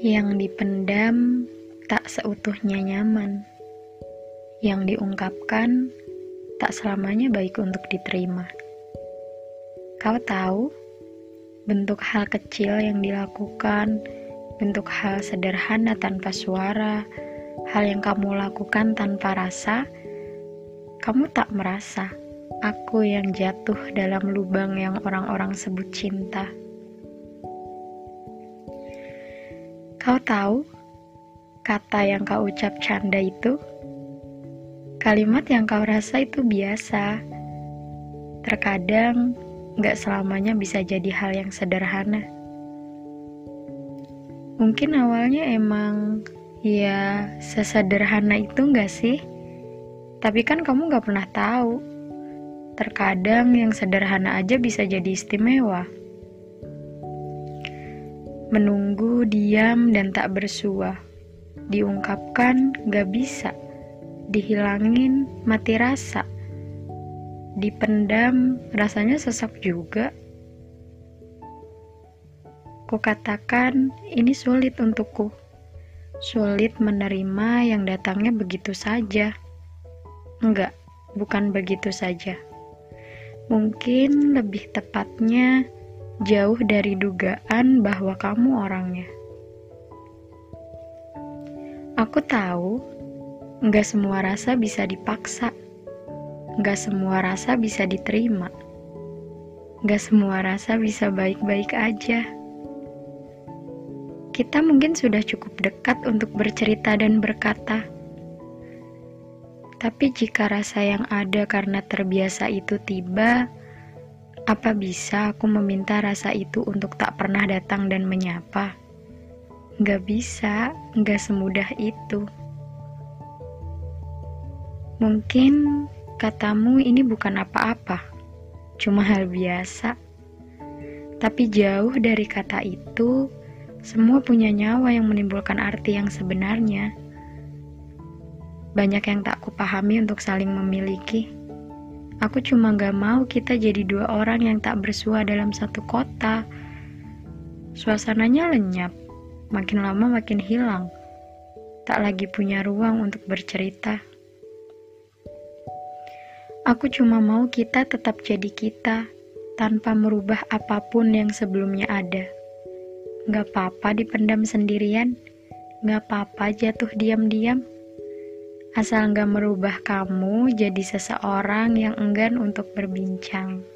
Yang dipendam tak seutuhnya nyaman. Yang diungkapkan tak selamanya baik untuk diterima. Kau tahu, bentuk hal kecil yang dilakukan, bentuk hal sederhana tanpa suara, hal yang kamu lakukan tanpa rasa, kamu tak merasa aku yang jatuh dalam lubang yang orang-orang sebut cinta. Kau tahu kata yang kau ucap canda itu? Kalimat yang kau rasa itu biasa. Terkadang gak selamanya bisa jadi hal yang sederhana. Mungkin awalnya emang ya sesederhana itu gak sih? Tapi kan kamu gak pernah tahu. Terkadang yang sederhana aja bisa jadi istimewa menunggu, diam, dan tak bersua. Diungkapkan gak bisa, dihilangin mati rasa, dipendam rasanya sesak juga. Kukatakan ini sulit untukku, sulit menerima yang datangnya begitu saja. Enggak, bukan begitu saja. Mungkin lebih tepatnya jauh dari dugaan bahwa kamu orangnya. Aku tahu, nggak semua rasa bisa dipaksa, nggak semua rasa bisa diterima, nggak semua rasa bisa baik-baik aja. Kita mungkin sudah cukup dekat untuk bercerita dan berkata, tapi jika rasa yang ada karena terbiasa itu tiba, apa bisa aku meminta rasa itu untuk tak pernah datang dan menyapa? Gak bisa, gak semudah itu. Mungkin katamu ini bukan apa-apa, cuma hal biasa. Tapi jauh dari kata itu, semua punya nyawa yang menimbulkan arti yang sebenarnya. Banyak yang tak kupahami untuk saling memiliki Aku cuma gak mau kita jadi dua orang yang tak bersua dalam satu kota. Suasananya lenyap, makin lama makin hilang. Tak lagi punya ruang untuk bercerita. Aku cuma mau kita tetap jadi kita, tanpa merubah apa pun yang sebelumnya ada. Gak apa-apa dipendam sendirian, gak apa-apa jatuh diam-diam. Asal nggak merubah kamu jadi seseorang yang enggan untuk berbincang.